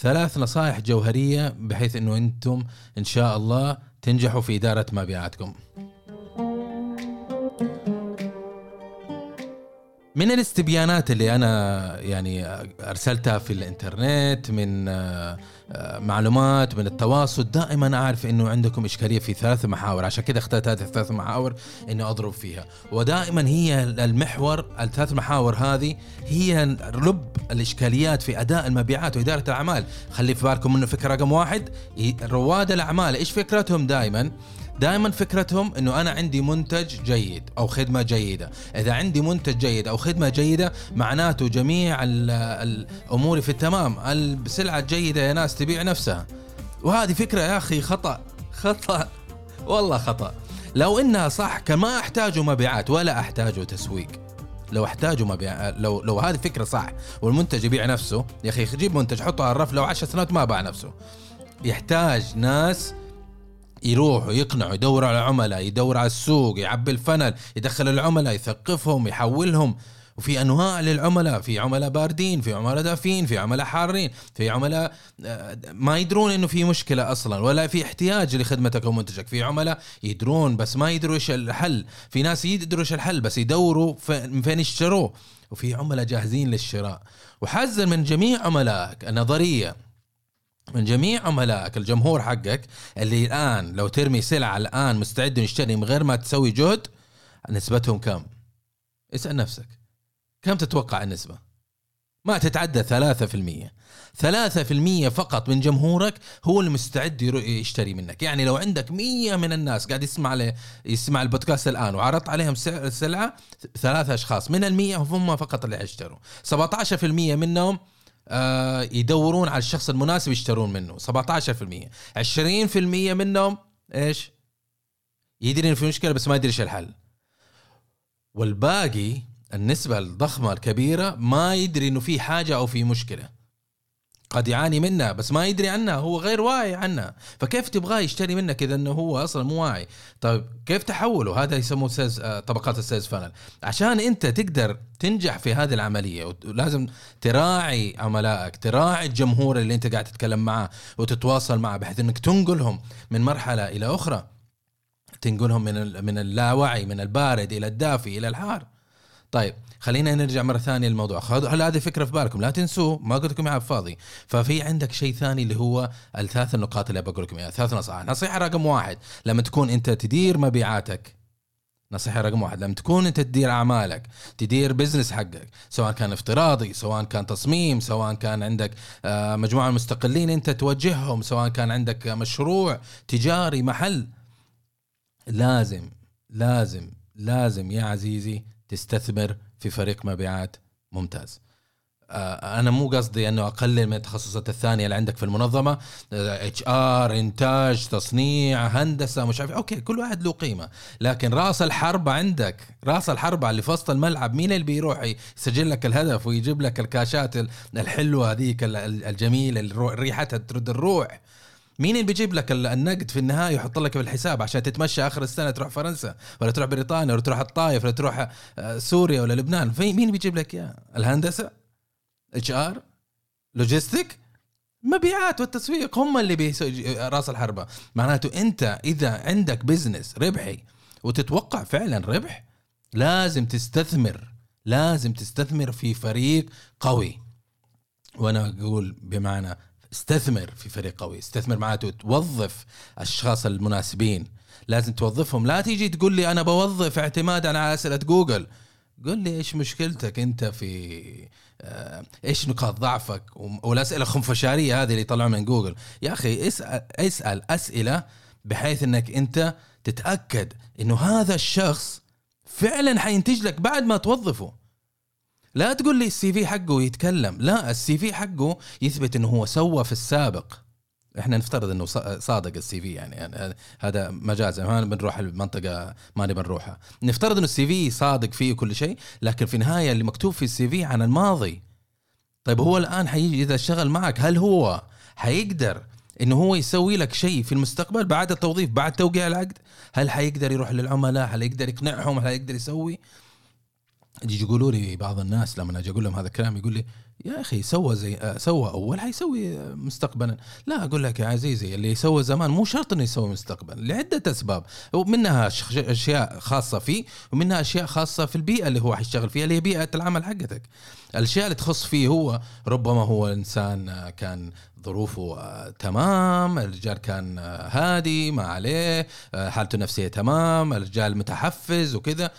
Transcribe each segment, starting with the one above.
ثلاث نصائح جوهرية بحيث إنه أنتم إن شاء الله تنجحوا في إدارة مبيعاتكم. من الاستبيانات اللي أنا يعني أرسلتها في الإنترنت من آه، آه، معلومات من التواصل دائما أعرف إنه عندكم إشكالية في ثلاث محاور. عشان كذا اخترت هذه الثلاث محاور إني أضرب فيها. ودائما هي المحور الثلاث محاور هذه هي لب الإشكاليات في أداء المبيعات وإدارة الأعمال. خلي في بالكم إنه فكرة رقم واحد رواد الأعمال. إيش فكرتهم دائما؟ دائما فكرتهم إنه أنا عندي منتج جيد أو خدمة جيدة. إذا عندي منتج جيد أو خدمة جيدة معناته جميع الأمور في التمام. السلعة الجيدة يا ناس تبيع نفسها. وهذه فكرة يا أخي خطأ. خطأ. والله خطأ. لو إنها صح كان ما احتاجوا مبيعات ولا احتاجوا تسويق. لو احتاجوا مبيع لو لو هذه فكرة صح والمنتج يبيع نفسه يا أخي جيب منتج حطه على الرف لو 10 سنوات ما باع نفسه. يحتاج ناس يروحوا يقنعوا يدور على عملاء يدور على السوق يعبي الفنل يدخل العملاء يثقفهم يحولهم. وفي أنواع للعملاء في عملاء باردين في عملاء دافين في عملاء حارين في عملاء آه، ما يدرون إنه في مشكلة أصلا ولا في احتياج لخدمتك أو منتجك في عملاء يدرون بس ما يدروا إيش الحل. في ناس يدروا إيش الحل بس يدوروا من فين يشتروه. وفي عملاء جاهزين للشراء. وحذر من جميع عملائك النظرية. من جميع عملائك الجمهور حقك اللي الآن لو ترمي سلعة الآن مستعد يشتري من غير ما تسوي جهد نسبتهم كم؟ اسأل نفسك كم تتوقع النسبة؟ ما تتعدى 3% 3% فقط من جمهورك هو المستعد يشتري منك يعني لو عندك 100 من الناس قاعد يسمع له يسمع البودكاست الآن وعرضت عليهم سلعة ثلاثة أشخاص من ال100 هم فقط اللي يشتروا 17% منهم يدورون على الشخص المناسب يشترون منه. 17% 20% منهم إيش؟ يدري انه في مشكلة بس ما يدري إيش الحل. والباقي النسبة الضخمة الكبيرة ما يدري إنه في حاجة أو في مشكلة. قد يعاني منها بس ما يدري عنها هو غير واعي عنها فكيف تبغاه يشتري منك إذا إنه هو أصلا مو واعي؟ طيب كيف تحوله؟ هذا يسموه سيز آه، طبقات ال sales funnel عشان أنت تقدر تنجح في هذه العملية ولازم تراعي عملائك تراعي الجمهور اللي أنت قاعد تتكلم معاه وتتواصل معه بحيث إنك تنقلهم من مرحلة إلى أخرى. تنقلهم من من اللاوعي من البارد إلى الدافي إلى الحار. طيب خلينا نرجع مرة ثانية للموضوع. هل هذه فكرة في بالكم. لا تنسوه ما قلت لكم إياها فاضي ففي عندك شيء ثاني اللي هو الثلاث النقاط اللي بقول لكم إياها. ثلاث نصائح. نصيحة رقم واحد. لما تكون أنت تدير مبيعاتك. نصيحة رقم واحد. لما تكون أنت تدير أعمالك تدير بزنس حقك سواء كان افتراضي سواء كان تصميم سواء كان عندك آه، مجموعة مستقلين أنت توجههم سواء كان عندك مشروع تجاري محل. لازم لازم لازم يا عزيزي تستثمر في فريق مبيعات ممتاز. آه، أنا مو قصدي إنه أقلل من التخصصات الثانية اللي عندك في المنظمة HR إنتاج تصنيع هندسة مش عارف okay كل واحد له قيمة. لكن رأس الحربه عندك رأس الحربه اللي في وسط الملعب مين اللي بيروح يسجل لك الهدف ويجيب لك الكاشات الحلوة هذيك الجميلة ريحتها ترد الروح؟ مين اللي بيجيب لك النقد في النهاية ويحط لك في الحساب عشان تتمشى آخر السنة تروح فرنسا ولا تروح بريطانيا ولا تروح الطايف ولا تروح آه، سوريا ولا لبنان؟ مين بيجيب لك إياه؟ الهندسة؟ إتش آر؟ Logistic؟ مبيعات والتسويق هم اللي بيسوي رأس الحربة. معناته أنت إذا عندك business ربحي وتتوقع فعلا ربح لازم تستثمر لازم تستثمر في فريق قوي. وأنا أقول بمعنى استثمر في فريق قوي استثمر معناته توظف الأشخاص المناسبين. لازم توظفهم. لا تيجي تقول لي أنا بوظف اعتمادا على أسئلة جوجل. قل لي إيش مشكلتك أنت في آه، إيش نقاط ضعفك؟ والأسئلة الخنفشارية هذه اللي يطلعوا من جوجل. يا أخي اسال اسأل أسئلة بحيث إنك أنت تتأكد إنه هذا الشخص فعلا حينتج لك بعد ما توظفه. لا تقول لي ال CV حقه يتكلم. لا ال CV حقه يثبت إنه هو سوى في السابق. إحنا نفترض إنه صادق ال CV يعني, يعني هذا مجازا ما بنروح المنطقة ما نبي نروحها. نفترض إنه ال CV صادق فيه كل شيء لكن في النهاية اللي مكتوب في ال CV عن الماضي. طيب هو الآن حيجي إذا اشتغل معك هل هو حيقدر إنه هو يسوي لك شيء في المستقبل بعد التوظيف بعد توقيع العقد؟ هل حيقدر يروح للعملاء؟ هل يقدر يقنعهم؟ هل يقدر يسوي؟ يقولوا لي بعض الناس لما أجي أقول لهم هذا الكلام يقول لي يا أخي سوى زي سوى أول حيسوي مستقبلا. لا أقول لك يا عزيزي اللي سوى زمان مو شرط إنه يسوي مستقبل لعدة أسباب. ومنها أشياء خاصة فيه ومنها أشياء خاصة في البيئة اللي هو حيشتغل فيها اللي هي بيئة العمل حقتك. الأشياء اللي تخص فيه هو ربما هو إنسان كان ظروفه آه، تمام الرجال كان آه، هادي ما عليه آه، حالته النفسية تمام الرجال متحفز وكذا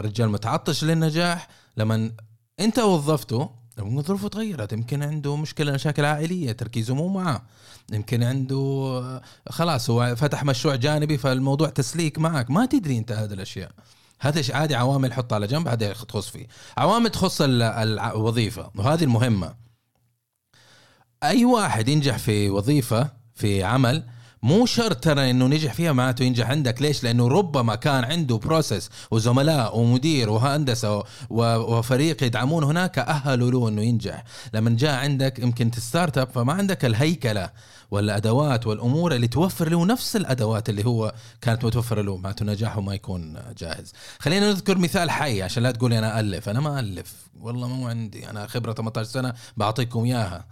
رجال متعطش للنجاح. لما انت وظفته يمكن ظروفه تغيرت يمكن عنده مشكلة مشاكل عائلية تركيزه مو معاه. يمكن عنده خلاص هو فتح مشروع جانبي فالموضوع تسليك معك. ما تدري انت هذه الأشياء. هذا عادي عوامل حطها على جنب هذا تخص فيه. عوامل تخص ال- الوظيفة وهذه المهمة. أي واحد ينجح في وظيفة في عمل مو شرط ترى إنه نجح فيها معناته ينجح عندك. ليش؟ لأنه ربما كان عنده بروسيس وزملاء ومدير وهندسة وفريق يدعمون هناك أهلوا له إنه ينجح. لما جاء عندك يمكن تستارت اب فما عندك الهيكلة والأدوات والأمور اللي توفر له نفس الأدوات اللي هو كانت متوفرة له معناته نجاحه ما يكون جاهز. خلينا نذكر مثال حي عشان لا تقولي أنا ألف. أنا ما ألف. والله مو عندي. أنا خبرة 18 سنة بعطيكم إياها.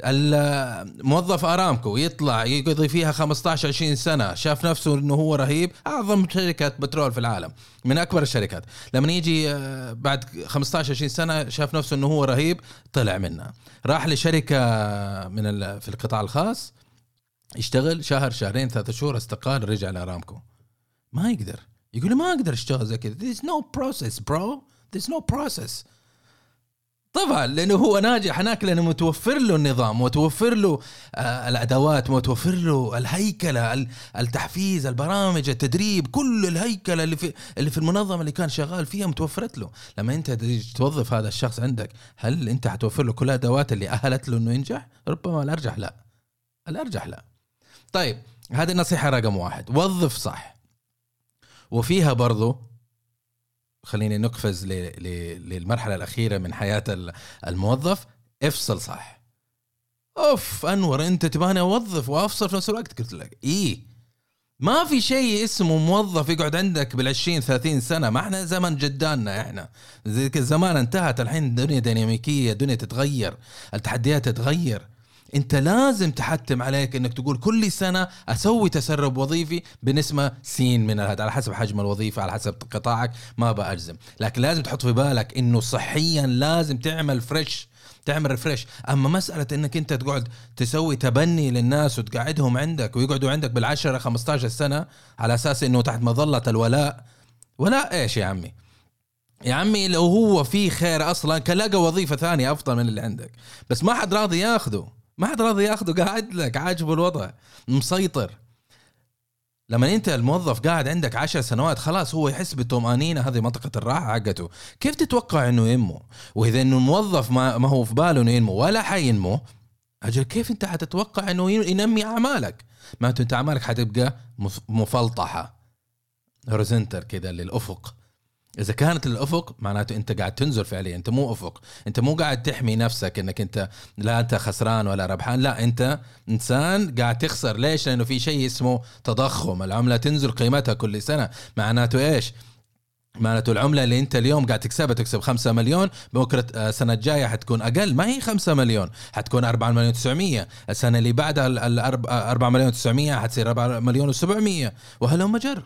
الموظف أرامكو يطلع يقضي فيها 15 20 سنة شاف نفسه إنه هو رهيب. أعظم شركة بترول في العالم من أكبر الشركات. لما يجي آه، بعد 15 20 سنة شاف نفسه إنه هو رهيب طلع منها. راح لشركة من في القطاع الخاص يشتغل شهر شهرين ثلاثة شهور استقال رجع لأرامكو. ما يقدر. يقول ما أقدر أشتغل زي كذا. There's no process bro. There's no process. طبعا لأنه هو ناجح هناك لأنه متوفر له النظام متوفر له آه، الأدوات متوفر له الهيكلة ال- التحفيز البرامج التدريب كل الهيكلة اللي في اللي في المنظمة اللي كان شغال فيها متوفرت له. لما أنت توظف هذا الشخص عندك هل أنت حتوفر له كل الأدوات اللي أهلت له إنه ينجح؟ ربما الأرجح لا. الأرجح لا. طيب هذه النصيحة رقم واحد. وظف صح. وفيها برضو خليني نقفز للمرحلة الأخيرة من حياة ال- الموظف. افصل صح. أوف أنور أنت تباني أوظف وأفصل في نفس الوقت قلت لك. إيه؟ ما في شيء اسمه موظف يقعد عندك بال20 30 سنة. ما إحنا زمن جداننا إحنا. زمان انتهت الحين الدنيا ديناميكية الدنيا تتغير التحديات تتغير. انت لازم تحتم عليك انك تقول كل سنة أسوي تسرب وظيفي بنسبه سين من هذا على حسب حجم الوظيفة على حسب قطاعك ما بأجزم لكن لازم تحط في بالك إنه صحيا لازم تعمل فريش تعمل ريفرش أما مسألة إنك أنت تقعد تسوي تبني للناس وتقعدهم عندك ويقعدوا عندك بالعشرة 15 سنة على أساس إنه تحت مظلة الولاء. ولاء إيش يا عمي؟ يا عمي لو هو في خير أصلا كان لقى وظيفة ثانية أفضل من اللي عندك. بس ما حد راضي ياخذه. ما حد راضي ياخذه قاعد لك عاجبه الوضع مسيطر. لما انت الموظف قاعد عندك عشر سنوات خلاص هو يحس بالطمأنينة هذه منطقة الراحة حقته. كيف تتوقع إنه ينمو؟ وإذا إنه الموظف ما, ما هو في باله إنه ينمو ولا حينمو أجل كيف أنت حتتوقع إنه ين- ينمي أعمالك؟ معناته أنت أعمالك حتبقى مف- مفلطحة. هوريزونتال كذا للأفق. إذا كانت للافق معناته أنت قاعد تنزل فعليا أنت مو أفق. أنت مو قاعد تحمي نفسك إنك أنت لا أنت خسران ولا ربحان لا أنت إنسان قاعد تخسر. ليش؟ لأنه في شيء اسمه تضخم. العملة تنزل قيمتها كل سنة. معناته إيش؟ معناته العملة اللي أنت اليوم قاعد تكسبها تكسب 5 مليون بكرة آه، السنة الجاية حتكون أقل. ما هي 5 مليون حتكون 4 مليون 900 السنة اللي بعدها ال- ال 4 مليون 900 حتصير 4 مليون و700 وهلم جر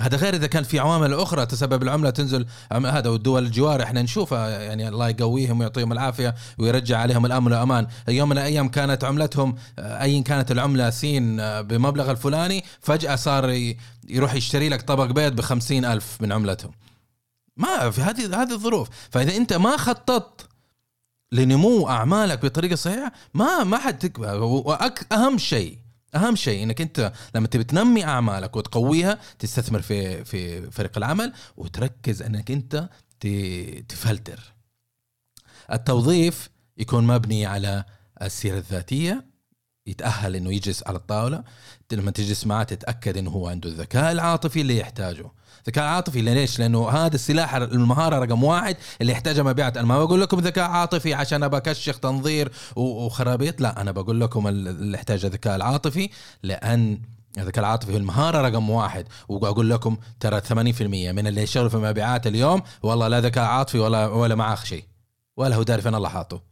هذا غير إذا كان في عوامل أخرى تسبب العملة تنزل هذا والدول الجوار إحنا نشوفها يعني الله يقويهم ويعطيهم العافية ويرجع عليهم الأمن والأمان. يوم من الأيام كانت عملتهم ايا كانت العملة سين آه، بمبلغ الفلاني فجأة صار يروح يشتري لك طبق بيض بخمسين ألف من عملتهم. ما في هذه هذه الظروف. فإذا أنت ما خططت لنمو أعمالك بطريقة صحيحة ما ما حتكبر واهم شيء أهم شيء إنك أنت لما تبي تنمي أعمالك وتقويها تستثمر في في فريق العمل وتركز إنك أنت تفلتر. التوظيف يكون مبني على السيرة الذاتية يتأهل إنه يجلس على الطاولة لما تجلس معاه تتأكد إنه هو عنده الذكاء العاطفي اللي يحتاجه. الذكاء العاطفي ليش؟ لأنه هذا السلاح المهارة رقم واحد اللي يحتاجها مبيعات. أنا ما بقول لكم ذكاء عاطفي عشان ابى أكشخ تنظير وخرابيط. لا أنا بقول لكم ال- اللي يحتاج الذكاء العاطفي لأن الذكاء العاطفي هو المهارة رقم واحد. وأقول لكم ترى 80% من اللي يشتغلوا في المبيعات اليوم والله لا ذكاء عاطفي ولا ولا معاه شيء. ولا هو داري فين الله حاطه.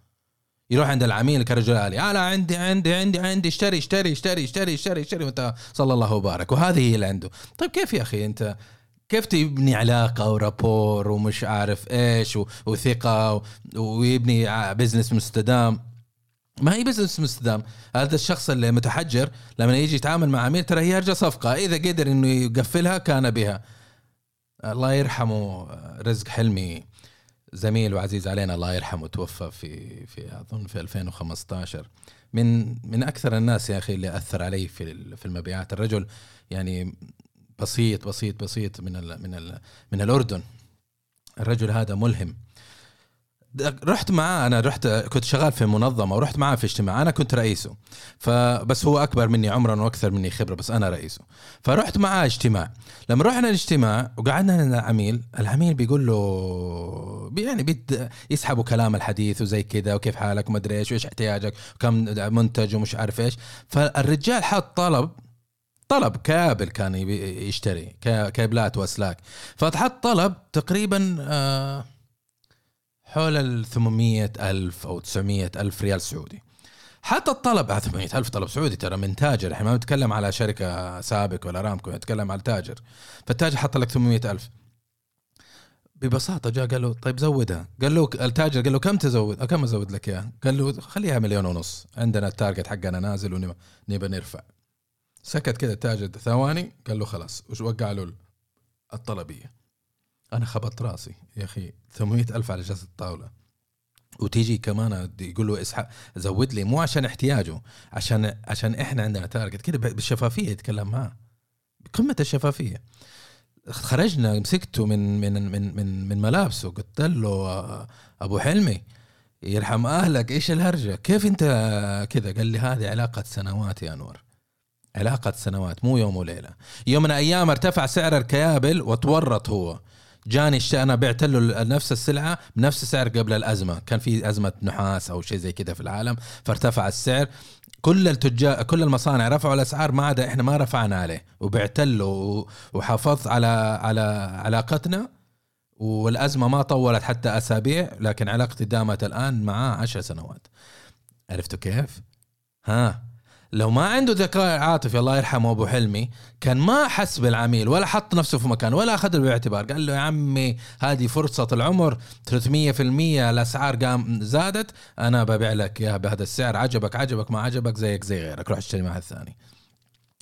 يروح عند العميل كرجل آلي أنا عندي عندي عندي عندي اشتري اشتري اشتري اشتري اشتري اشتري. وأنت صلى الله وبارك. وهذه هي اللي عنده. طيب كيف يا أخي أنت كيف تبني علاقة و rapport ومش عارف إيش وثقة ويبني business مستدام؟ ما هي business مستدام. هذا الشخص اللي متحجر لما يجي يتعامل مع عميل ترى هي يرجى صفقة. إذا قدر إنه يقفلها كان بها. الله يرحمه رزق حلمي. زميل وعزيز علينا الله يرحمه توفى في في أظن في 2015 من من أكثر الناس يا أخي اللي أثر علي في في المبيعات. الرجل يعني بسيط بسيط بسيط من ال من ال من الأردن. الرجل هذا ملهم. رحت معاه أنا رحت كنت شغال في منظمة ورحت معاه في اجتماع أنا كنت رئيسه. فبس هو أكبر مني عمرا وأكثر مني خبرة بس أنا رئيسه. فرحت معاه اجتماع. لما رحنا الاجتماع وقعدنا عند العميل العميل بيقول له يعني بيت يسحبوا كلام الحديث وزي كذا وكيف حالك وما أدري إيش وإيش احتياجك وكم منتج ومش عارف إيش. فالرجال حط طلب طلب كابل كان يشتري كا- كابلات وأسلاك. فحط طلب تقريبا آه، حول ال 800 ألف أو 900 ألف ريال سعودي. حتى الطلب آه، 800 ألف طلب سعودي ترى من تاجر. إحنا ما بنتكلم على شركة سابك ولا أرامكو نتكلم على التاجر فالتاجر حط لك 800 ألف. ببساطة جاء قال له طيب زودها. قال له التاجر قال له كم تزود كم أزود لك إياها؟ قال له خليها مليون ونص. عندنا ال target حقنا نازل ونبغى نرفع. سكت كذا التاجر ثواني قال له خلاص وش وقع له؟ الطلبية. أنا خبطت رأسي يا أخي 800 ألف على جلسة الطاولة. وتيجي كمان يقول له اسحق زود لي مو عشان احتياجه عشان عشان إحنا عندنا target كده بالشفافية يتكلم معاه. بقمة الشفافية. خرجنا مسكته من من من من من ملابسه قلت له أبو حلمي يرحم أهلك إيش الهرجة؟ كيف أنت كذا؟ قال لي هذه علاقة سنوات يا انور علاقة سنوات مو يوم وليلة. يوم من الأيام ارتفع سعر الكيابل وتورط هو. جاني اشت- أنا بعت له نفس السلعة بنفس السعر قبل الأزمة. كان في أزمة نحاس أو شيء زي كذا في العالم فارتفع السعر. كل التجار كل المصانع رفعوا الأسعار ما عدا إحنا ما رفعنا عليه. وبعت له وحافظت على على علاقتنا. والأزمة ما طولت حتى أسابيع لكن علاقتي دامت الآن معاه عشر سنوات. عرفتوا كيف؟ ها. لو ما عنده ذكاء عاطفي الله يرحمه أبو حلمي كان ما حس بالعميل ولا حط نفسه في مكان ولا اخذه بالاعتبار قال له يا عمي هذه فرصة العمر 300% الأسعار قام زادت أنا ببيع لك إياها بهذا السعر عجبك عجبك ما عجبك زيك زي غيرك روح اشتري مع الثاني.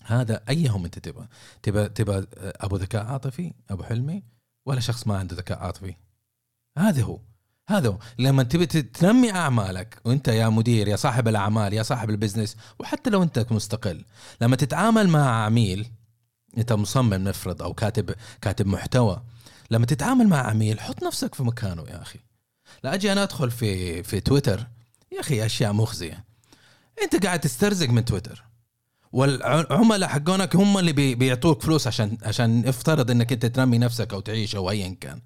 هذا أيهم أنت تبغى؟ تبغى تبغى أبو ذكاء عاطفي أبو حلمي ولا شخص ما عنده ذكاء عاطفي؟ هذا هو. هذا هو. لما تبي تنمي أعمالك وأنت يا مدير يا صاحب الأعمال يا صاحب البزنس وحتى لو أنت مستقل لما تتعامل مع عميل أنت مصمم نفرض أو كاتب كاتب محتوى لما تتعامل مع عميل حط نفسك في مكانه يا أخي. لا أجي أنا أدخل في في تويتر يا أخي أشياء مخزية. أنت قاعد تسترزق من تويتر. والعملاء حقونك هم اللي بي- بيعطوك فلوس عشان عشان افترض إنك أنت تنمي نفسك أو تعيش أو ايا كان.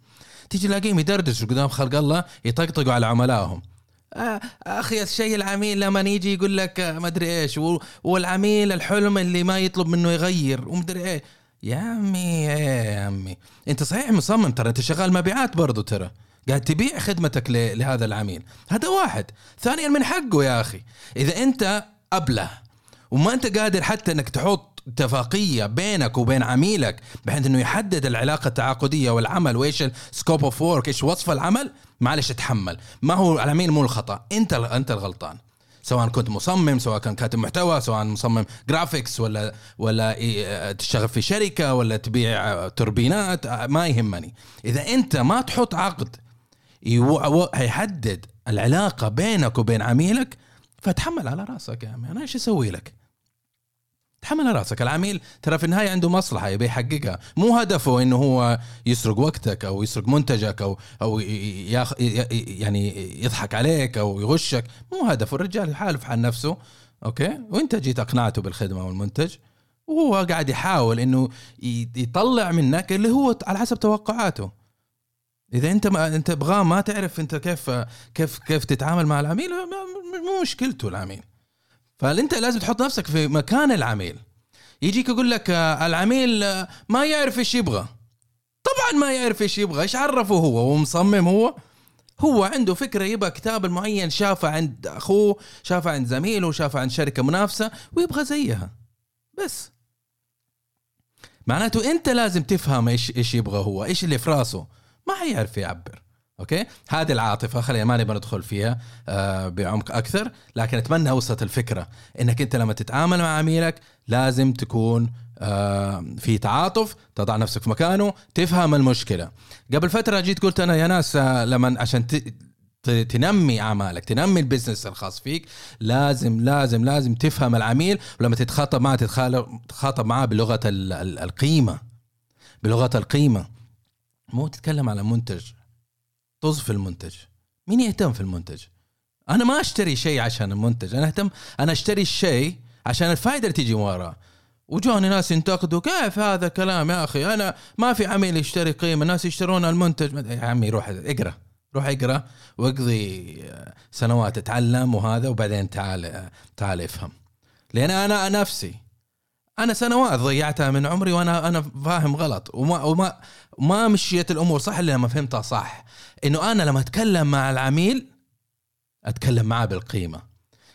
تيجي تلاقيهم يدردشوا قدام خلق الله يطقطقوا على عملائهم آه أخي الشيء العميل لما يجي يقول لك آه، ما أدري إيش والعميل الحلم اللي ما يطلب منه يغير ومدري إيه. يا عمي يا عمي أنت صحيح مصمم ترى أنت شغال مبيعات برضو ترى. قاعد تبيع خدمتك لهذا العميل. هذا واحد. ثانيا من حقه يا أخي. إذا أنت أبله وما أنت قادر حتى إنك تحط اتفاقية بينك وبين عميلك بحيث إنه يحدد العلاقة التعاقدية والعمل. وإيش ال scope of work إيش وصف العمل؟ معلش اتحمل ما هو العميل مو الخطأ. أنت أنت الغلطان. سواء كنت مصمم سواء كان كاتب محتوى سواء مصمم جرافيكس ولا ولا إيه، تشتغل في شركة ولا تبيع توربينات ما يهمني. إذا أنت ما تحط عقد هيحدد العلاقة بينك وبين عميلك فتحمل على رأسك يا عمي. أنا إيش أسوي لك؟ تحمل راسك. العميل ترى في النهاية عنده مصلحة يبي يحققها. مو هدفه إنه هو يسرق وقتك أو يسرق منتجك أو أو ياخ يعني يضحك عليك أو يغشك. مو هدفه. الرجال حاله في حال نفسه أوكي؟ وأنت جيت أقنعته بالخدمة والمنتج وهو قاعد يحاول إنه يطلع منك اللي هو على حسب توقعاته. إذا أنت ما أنت تبغاه ما تعرف أنت كيف كيف كيف تتعامل مع العميل مو مشكلته العميل. فانت لازم تحط نفسك في مكان العميل. يجيك يقول لك آه، العميل آه، ما يعرف إيش يبغى. طبعا ما يعرف إيش يبغى إيش عرفه هو؟ هو مصمم هو؟ هو عنده فكرة يبغى كتاب معين شافه عند أخوه شافه عند زميله شافه عند شركة منافسة ويبغى زيها. بس. معناته أنت لازم تفهم إيش إيش يبغى هو إيش اللي في راسه. ما حيعرف يعبر. أوكي؟ هذه العاطفة خلينا ما نبغى ندخل فيها آه بعمق أكثر لكن أتمنى أوصلت الفكرة إنك أنت لما تتعامل مع عميلك لازم تكون آه في تعاطف تضع نفسك في مكانه تفهم المشكلة. قبل فترة جيت قلت أنا يا ناس آه لما عشان تنمي أعمالك تنمي البزنس الخاص فيك لازم لازم لازم تفهم العميل ولما تتخاطب معه تتخاطب معه بلغة القيمة بلغة القيمة. مو تتكلم على منتج طز في المنتج. مين يهتم في المنتج؟ أنا ما أشتري شيء عشان المنتج أنا أهتم أنا أشتري الشيء عشان الفائدة اللي تيجي وراه وجوني ناس ينتقدوا كيف هذا الكلام يا أخي؟ أنا ما في عميل يشتري قيمة الناس يشترون المنتج. يا عمي روح اقرأ روح اقرأ واقضي سنوات اتعلم وهذا وبعدين تعال تعال افهم. لأن أنا نفسي أنا سنوات ضيعتها من عمري وأنا أنا فاهم غلط. وما وما ما مشيت الأمور صح إلا لما فهمتها صح. إنه أنا لما أتكلم مع العميل أتكلم معاه بالقيمة.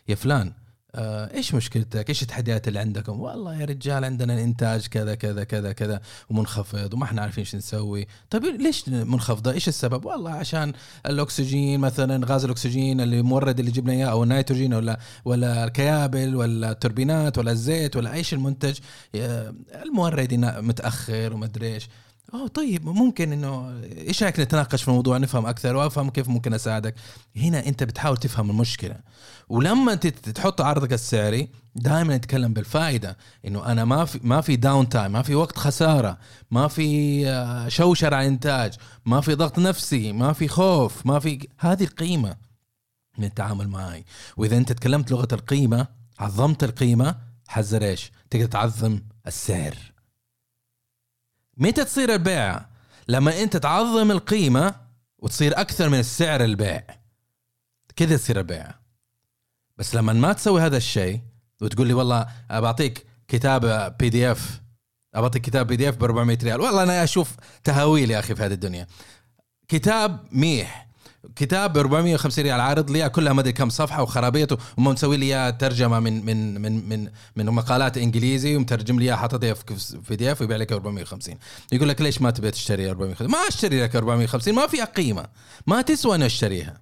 يا فلان إيش مشكلتك؟ إيش التحديات اللي عندكم؟ والله يا رجال عندنا الإنتاج كذا كذا كذا كذا ومنخفض وما إحنا عارفين إيش نسوي، طيب ليش منخفضة؟ إيش السبب؟ والله عشان الأكسجين مثلا غاز الأكسجين اللي مورد اللي جبنا إياه أو النيتروجين ولا ولا الكيابل ولا التوربينات ولا الزيت ولا إيش المنتج المورد متأخر وما إيش. أوه طيب ممكن إنه إيش رأيك نتناقش في الموضوع نفهم أكثر وأفهم كيف ممكن أساعدك؟ هنا أنت بتحاول تفهم المشكلة. ولما تحط عرضك السعري دائما نتكلم بالفائدة إنه أنا ما في ما في downtime ما في وقت خسارة ما في آه، شوشره على انتاج ما في ضغط نفسي ما في خوف ما في هذه القيمه من التعامل معي. وإذا أنت تكلمت لغة القيمة عظمت القيمة حتقدر إيش؟ تقدر تعظم السعر. متى تصير البيع؟ لما انت تعظم القيمة وتصير أكثر من السعر البيع. كذا تصير البيع. بس لما ما تسوي هذا الشيء وتقول لي والله بعطيك كتاب PDF ابعطيك كتاب PDF ب 400 ريال. والله أنا أشوف تهاويل يا أخي في هذه الدنيا. كتاب ميح. كتاب ب 450 ريال عارض لي كلها ما أدري كم صفحة وخرابيط وما مسوي لي ترجمة من من من من من مقالات إنجليزي ومترجم لي إياها حاططها في PDF ويبيع لك 450 يقول لك ليش ما تبي تشتري 450 ما أشتري لك 450 ما فيها قيمة. ما تسوى اني أشتريها.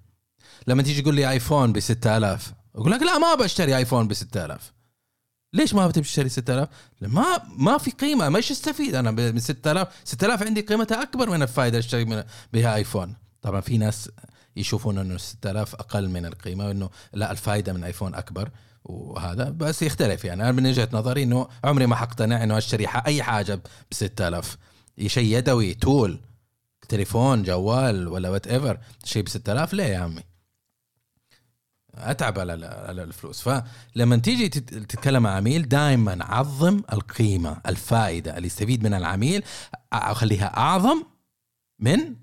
لما تيجي تقول لي آيفون ب 6000 أقول لك لا ما بشتري آيفون ب 6000 ليش ما بتبي تشتري 6000 ما ما في قيمة. ما إيش أستفيد أنا من 6000 6000 عندي قيمتها أكبر من الفائده أشتري بها آيفون. طبعا في ناس يشوفون إنه 6000 أقل من القيمة وإنه لا الفائده من آيفون أكبر وهذا بس يختلف يعني. أنا من وجهة نظري إنه عمري ما حقتنع إنه أشتري أي حاجة ب 6000 شيء يدوي tool تليفون جوال ولا whatever شيء ب 6000 ليه يا عمي؟ أتعب على على الفلوس. فلما تيجي تتكلم مع عميل دائما عظم القيمة الفائده اللي يستفيد منها العميل خليها أعظم من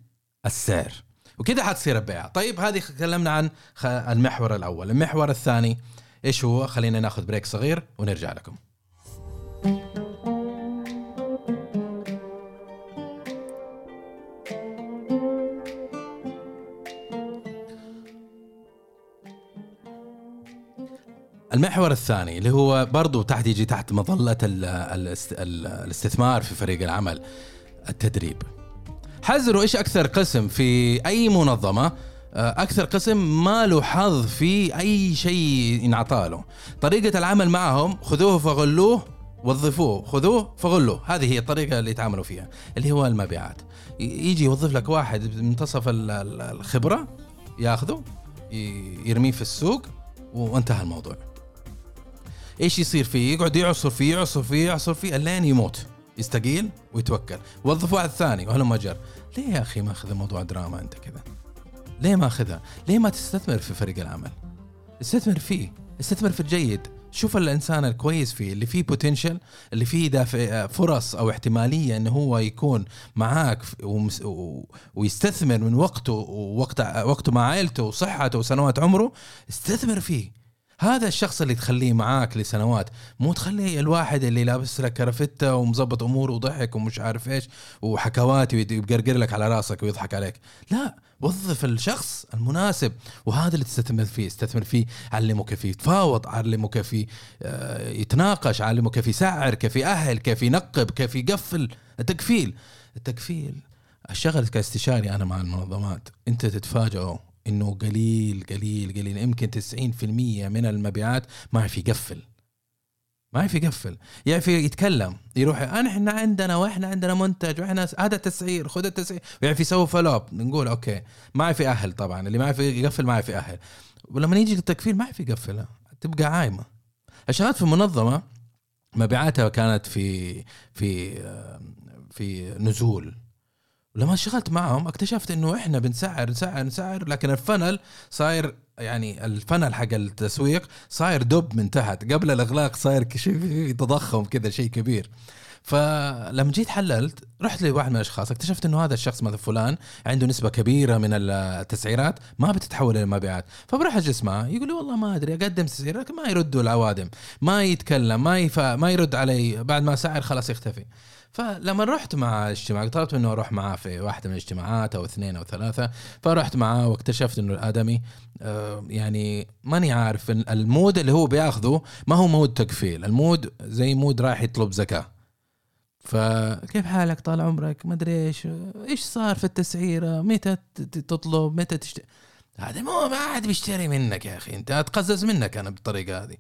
السعر. وكذا حتصير البيع. طيب هذه تكلمنا عن المحور الأول. المحور الثاني إيش هو؟ خلينا ناخذ بريك صغير ونرجع لكم. المحور الثاني اللي هو برضو تحت يجي تحت مظلة الاستثمار في فريق العمل التدريب. حذروا إيش أكثر قسم في أي منظمة؟ آه، أكثر قسم ما له حظ في أي شيء ينعطى له طريقة العمل معهم خذوه فغلوه وظفوه. خذوه فغلوه. هذه هي الطريقة اللي يتعاملوا فيها اللي هو المبيعات. يجي يوظف لك واحد بمنتصف الخبرة ياخذه يرميه في السوق وانتهى الموضوع. إيش يصير فيه؟ يقعد يعصر فيه يعصر فيه يعصر فيه لين يموت يستقيل ويتوكل. وظف واحد ثاني وهلم جر ليه يا أخي ماخذ الموضوع دراما أنت كذا؟ ليه ماخذها ليه ما تستثمر في فريق العمل؟ استثمر فيه استثمر في الجيد. شوف الإنسان الكويس فيه اللي فيه بوتنشل اللي فيه دافع فرص أو احتمالية إنه هو يكون معاك ويستثمر من وقته ووقت وقته مع عائلته وصحته وسنوات عمره استثمر فيه. هذا الشخص اللي تخليه معاك لسنوات مو تخليه الواحد اللي لابس لك كرفتة ومظبط اموره وضحك ومش عارف إيش وحكوات ويقرقر لك على راسك ويضحك عليك. لا وظف الشخص المناسب وهذا اللي تستثمر فيه. استثمر فيه علمه كيف يتفاوض علمه كيف آه، يتناقش علمه كيف يسعر كيف يأهل كيف ينقب كيف يقفل التكفيل. التكفيل. الشغل كاستشاري أنا مع المنظمات. أنت تتفاجئوا. إنه قليل قليل قليل. يمكن 90% من المبيعات ما يعرف يقفل. ما يعرف يقفل. يعرف يتكلم يروح إحنا عندنا وإحنا عندنا منتج وإحنا هذا تسعير خذ التسعير. ويعرف يسوي فلوب نقول أوكي ما يعرف ياهل طبعا. اللي ما يعرف يقفل ما يعرف ياهل ولما يجي للتكفيل ما يعرف يقفلها تبقى عايمة. اشتغلت في منظمه مبيعاتها كانت في في في نزول. لما اشتغلت معهم اكتشفت انه إحنا بنسعر نسعر نسعر لكن الفنل صاير يعني الفنل حق التسويق صاير دب من تحت. قبل الأغلاق صاير شيء تضخم كذا شيء كبير. فلما جيت حللت رحت لواحد من الأشخاص اكتشفت إنه هذا الشخص مثلا فلان عنده نسبة كبيرة من التسعيرات ما بتتحول إلى مبيعات. فبروح اجلس معه يقول لي والله ما أدري أقدم تسعير لكن ما يردوا العوادم ما يتكلم ما يفا ما يرد علي بعد ما سعر خلاص يختفي. فلما رحت مع اجتماع طلبت منه أروح معاه في واحدة من الاجتماعات أو اثنين أو ثلاثة فرحت معاه واكتشفت إنه الآدمي آه، يعني ماني عارف ال mode اللي هو بياخذه ما هو mode تكفيل ال mode زي mode رايح يطلب زكاة. فكيف حالك؟ طال عمرك؟ ما أدري إيش إيش صار في التسعيرة؟ متى تطلب؟ متى تشتري هذا مو ما عاد بيشتري منك يا أخي أنت أتقزز منك أنا بالطريقة هذه.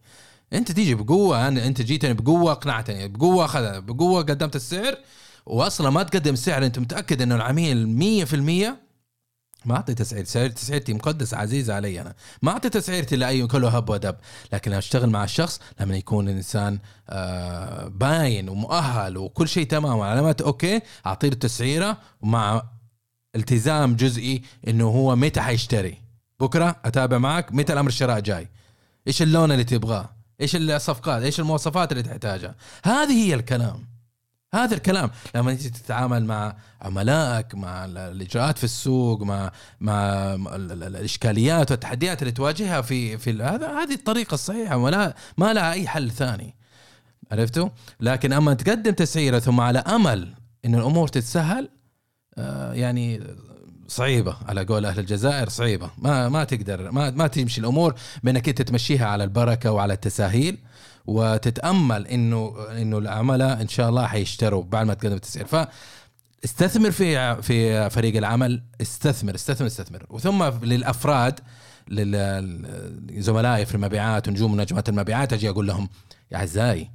انت تيجي بقوة أنا انت جيتني بقوة اقنعتني بقوة اخذ بقوة قدمت السعر. واصلا ما تقدم السعر أنت متأكد انه العميل 100% ما أعطي تسعير. سعر تسعيرتي مقدسه عزيزه علي أنا. ما أعطي تسعيرتي لاي كله هب ودب. لكن لما أشتغل مع الشخص لما يكون الإنسان آه باين ومؤهل وكل شيء تمام وعلامات أوكي أعطيه التسعيره ومع التزام جزئي إنه هو متى حيشتري. بكرة أتابع معك متى الأمر الشراء جاي. إيش اللون اللي تبغاه؟ إيش الصفقات إيش المواصفات اللي تحتاجها. هذه هي الكلام. هذا الكلام. لما تيجي تتعامل مع عملائك مع الإجراءات في السوق مع مع الإشكاليات والتحديات اللي تواجهها في في هذا هذه الطريقة الصحيحة ولا ما لها أي حل ثاني. عرفتوا؟ لكن أما تقدم تسعيرة ثم على أمل إن الأمور تتسهل آه، يعني صعيبة على قول أهل الجزائر صعيبة. ما ما تقدر ما ما تمشي الأمور بإنك أنت تمشيها على البركة وعلى التساهيل وتتأمل إنه إنه العملاء إن شاء الله حيشتروا بعد ما تقدم التسعير. ف استثمر في في فريق العمل استثمر استثمر استثمر. وثم للأفراد لزملائي في المبيعات ونجوم ونجمات المبيعات أجي أقول لهم يا أعزائي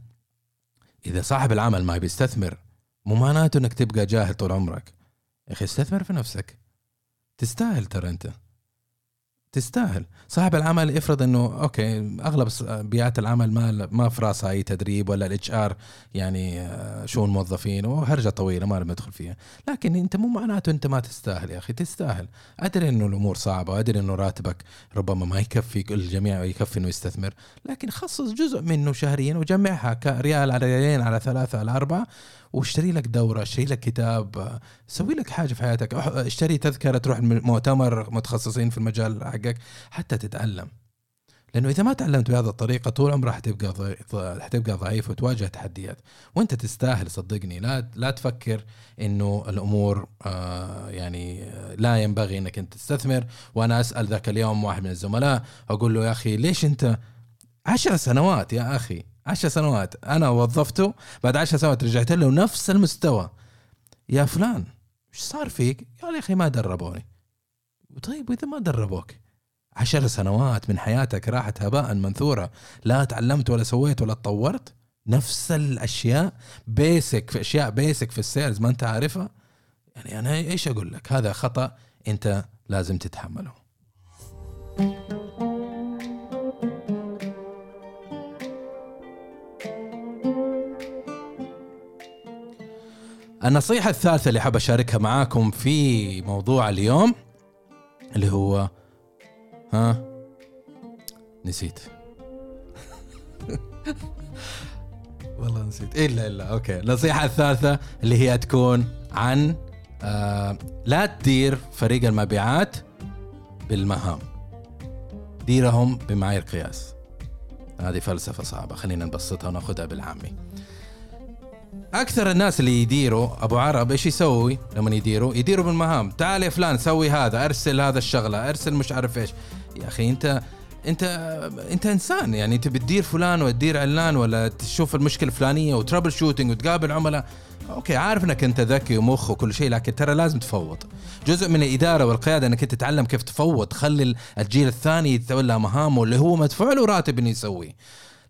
إذا صاحب العمل ما بيستثمر مو معناته إنك تبقى جاهل طول عمرك. يا أخي استثمر في نفسك. تستاهل ترى أنت. تستاهل. صاحب العمل افرض إنه okay أغلب بيئات العمل ما ما في راسها أي تدريب ولا ال HR يعني آه، شؤون موظفين وهرجة طويلة ما ندخل فيها. لكن أنت مو معناته أنت ما تستاهل يا أخي تستاهل. أدري إنه الأمور صعبة وادري إنه راتبك ربما ما يكفي الجميع يكفي إنه يستثمر. لكن خصص جزء منه شهريا وجمعها كريال على ريالين على ثلاثة على أربعة واشتري لك دورة اشتري لك كتاب سوي لك حاجة في حياتك. اشتري تذكرة تروح مؤتمر متخصصين في المجال حقك حتى تتعلم. لأنه إذا ما تعلمت بهذه الطريقة طول عمرك حتبقى حتبقى ضعيف وتواجه تحديات. وأنت تستاهل صدقني. لا لا تفكر إنه الأمور آه يعني لا ينبغي إنك أنت تستثمر. وأنا أسأل ذاك اليوم واحد من الزملاء أقول له يا أخي ليش أنت عشر سنوات يا أخي عشر سنوات. أنا وظفته بعد عشر سنوات رجعت له نفس المستوى. يا فلان إيش صار فيك؟ قال يا أخي ما دربوني. طيب وإذا ما دربوك؟ عشر سنوات من حياتك راحت هباء منثورة. لا تعلمت ولا سويت ولا تطورت؟ نفس الأشياء؟ basic في أشياء basic في ال sales ما أنت عارفها؟ يعني أنا إيش أقول لك؟ هذا خطأ أنت لازم تتحمله. النصيحة الثالثة اللي حاب أشاركها معاكم في موضوع اليوم اللي هو ها؟ نسيت. والله نسيت. الا الا أوكي. النصيحة الثالثة اللي هي تكون عن آه لا تدير فريق المبيعات بالمهام. ديرهم بمعايير قياس. هذه فلسفة صعبة. خلينا نبسطها وناخذها بالعامي. أكثر الناس اللي يديروا أبو عرب إيش يسوي لما يديروا؟ يديروا بالمهام. تعال يا فلان سوي هذا أرسل هذا الشغلة أرسل مش عارف إيش. يا أخي أنت أنت أنت إنسان. يعني انت بتدير فلان وتدير علان ولا تشوف المشكلة الفلانية و troubleshooting وتقابل عملاء؟ okay عارف إنك أنت ذكي ومخ وكل شيء لكن ترى لازم تفوض. جزء من الإدارة والقيادة إنك أنت تتعلم كيف تفوض. تخلي الجيل الثاني يتولى مهامه اللي هو مدفوع له راتب إنه يسويه.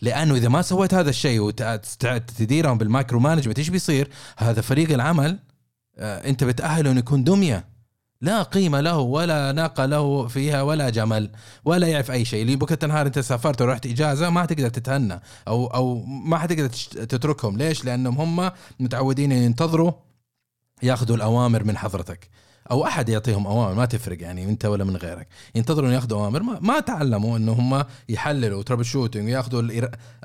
لأنه إذا ما سويت هذا الشيء وتديرهم بال micromanagement إيش بيصير؟ هذا فريق العمل آه، أنت بتأهله إنه يكون دمية لا قيمة له ولا ناقة له فيها ولا جمل ولا يعرف أي شيء اللي بكره النهار أنت سافرت ورحت إجازة ما حتقدر تتهنى أو أو ما حتقدر تتركهم ليش؟ لأنهم هم متعودين ينتظروا ياخذوا الأوامر من حضرتك أو أحد يعطيهم أوامر ما تفرق يعني أنت ولا من غيرك. ينتظروا ياخذوا أوامر ما, ما تعلموا إنه هم يحللوا troubleshooting وياخذوا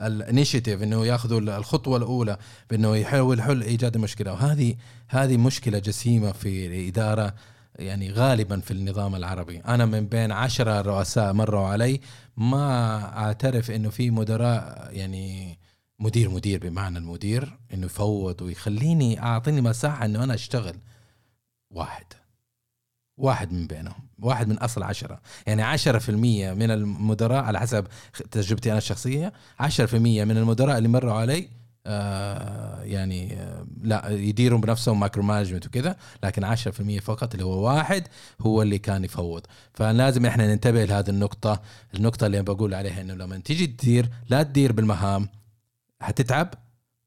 ال initiative إنه ياخذوا الخطوة الأولى بإنه يحاول حل إيجاد المشكلة وهذه هذه مشكلة جسيمة في الإدارة يعني غالبا في النظام العربي. أنا من بين عشرة رؤساء مروا علي ما أعترف إنه في مدراء يعني مدير مدير بمعنى المدير إنه يفوض ويخليني أعطيني مساحة إنه أنا أشتغل واحد. واحد من بينهم واحد من أصل عشرة. يعني عشرة في المية من المدراء على حسب تجربتي أنا في المية من المدراء اللي مروا علي آه يعني آه لا يديروا بنفسهم micromanagement وكذا لكن 10% فقط اللي هو واحد هو اللي كان يفوض. فلازم إحنا ننتبه لهذه النقطة النقطة اللي بقول عليها إنه لما تيجي تدير لا تدير بالمهام حتتعب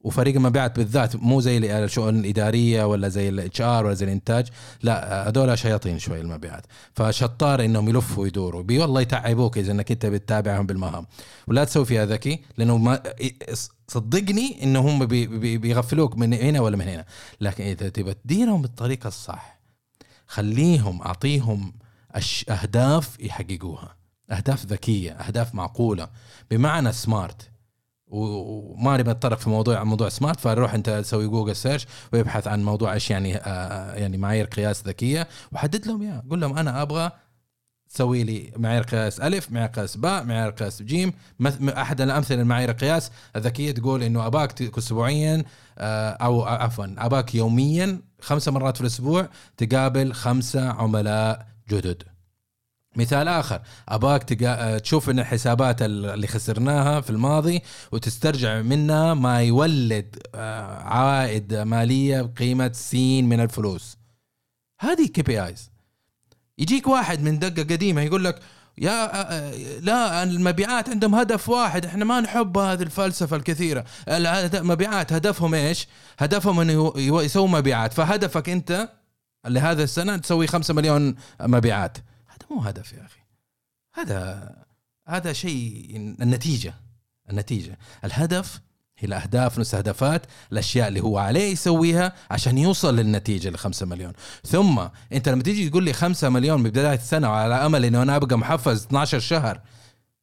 وفريق المبيعات بالذات مو زي الشؤون الاداريه ولا زي ال HR ولا زي الانتاج لا هذول شياطين شوي المبيعات فشطار إنهم يلفوا ويدوروا بي والله يتعبوك إذا إنك أنت بتتابعهم بالمهام. ولا تسوي فيها ذكي لأنه ما صدقني إنه هم بي بي بيغفلوك من هنا ولا من هنا. لكن إذا تبى تديرهم بالطريقة الصح خليهم أعطيهم أهداف يحققوها. أهداف ذكية أهداف معقولة. بمعنى SMART وما نبي نتطرق في موضوع موضوع SMART فروح انت تسوي Google search ويبحث عن موضوع إيش يعني آه يعني معايير قياس ذكية وحدد لهم اياه قول لهم أنا أبغى تسوي لي معايير قياس ألف معايير قياس باء معايير قياس جيم. أحد الأمثلة المعايير القياس الذكية تقول إنه أباك اسبوعيا آه، أو عفوا أباك يوميا خمسة مرات في الأسبوع تقابل خمسة عملاء جدد. مثال آخر أباك تقا... تشوف إن الحسابات اللي خسرناها في الماضي وتسترجع منها ما يولد آه، عائد مالية بقيمة سين من الفلوس. هذه KPIs يجيك واحد من دقة قديمة يقول لك يا آه، آه، لا المبيعات عندهم هدف واحد إحنا ما نحب هذه الفلسفة الكثيرة. المبيعات هدفهم إيش؟ هدفهم إنه يسووا مبيعات. فهدفك أنت لهذا السنة تسوي خمسة مليون مبيعات. مو هدف يا أخي. هذا هذا شيء النتيجة النتيجة. الهدف هي الأهداف المستهدفات الأشياء اللي هو عليه يسويها عشان يوصل للنتيجة ل 5 مليون. ثم أنت لما تيجي تقول لي 5 مليون ببداية السنة وعلى أمل إنه أنا أبقى محفز 12 شهر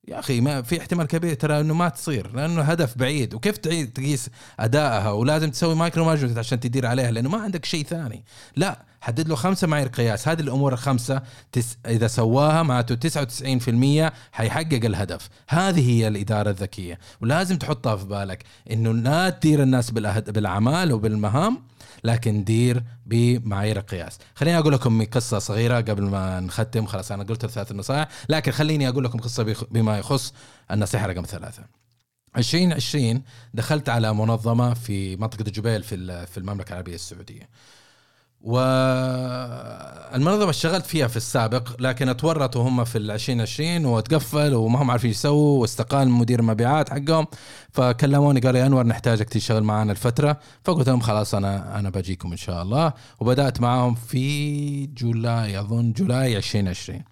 يا أخي ما في احتمال كبير ترى إنه ما تصير لأنه هدف بعيد. وكيف تعيد تقيس أدائها؟ ولازم تسوي micromanagement عشان تدير عليها لأنه ما عندك شيء ثاني. لا حدد له خمسة معايير قياس. هذه الأمور الخمسة تس إذا سواها معناته 99% حيحقق الهدف. هذه هي الإدارة الذكية. ولازم تحطها في بالك إنه لا تدير الناس بالأعمال وبالمهام. لكن دير بمعايير القياس. خليني أقول لكم قصة صغيرة قبل ما نختم. خلاص أنا قلت الثلاث نصائح لكن خليني أقول لكم قصة بما يخص النصيحة رقم ثلاثة. 2020 دخلت على منظمة في منطقة الجبيل في في المملكة العربية السعودية. والمنظمه اشتغلت فيها في السابق لكن اتورطوا هم في ال 2020 وتقفل وما هم عارفين يسووا واستقال مدير المبيعات حقهم. فكلموني قالوا يا أنور نحتاجك تشتغل معنا الفترة. فقلت لهم خلاص أنا أنا بجيكم إن شاء الله. وبدأت معهم في جولاي أظن جولاي 2020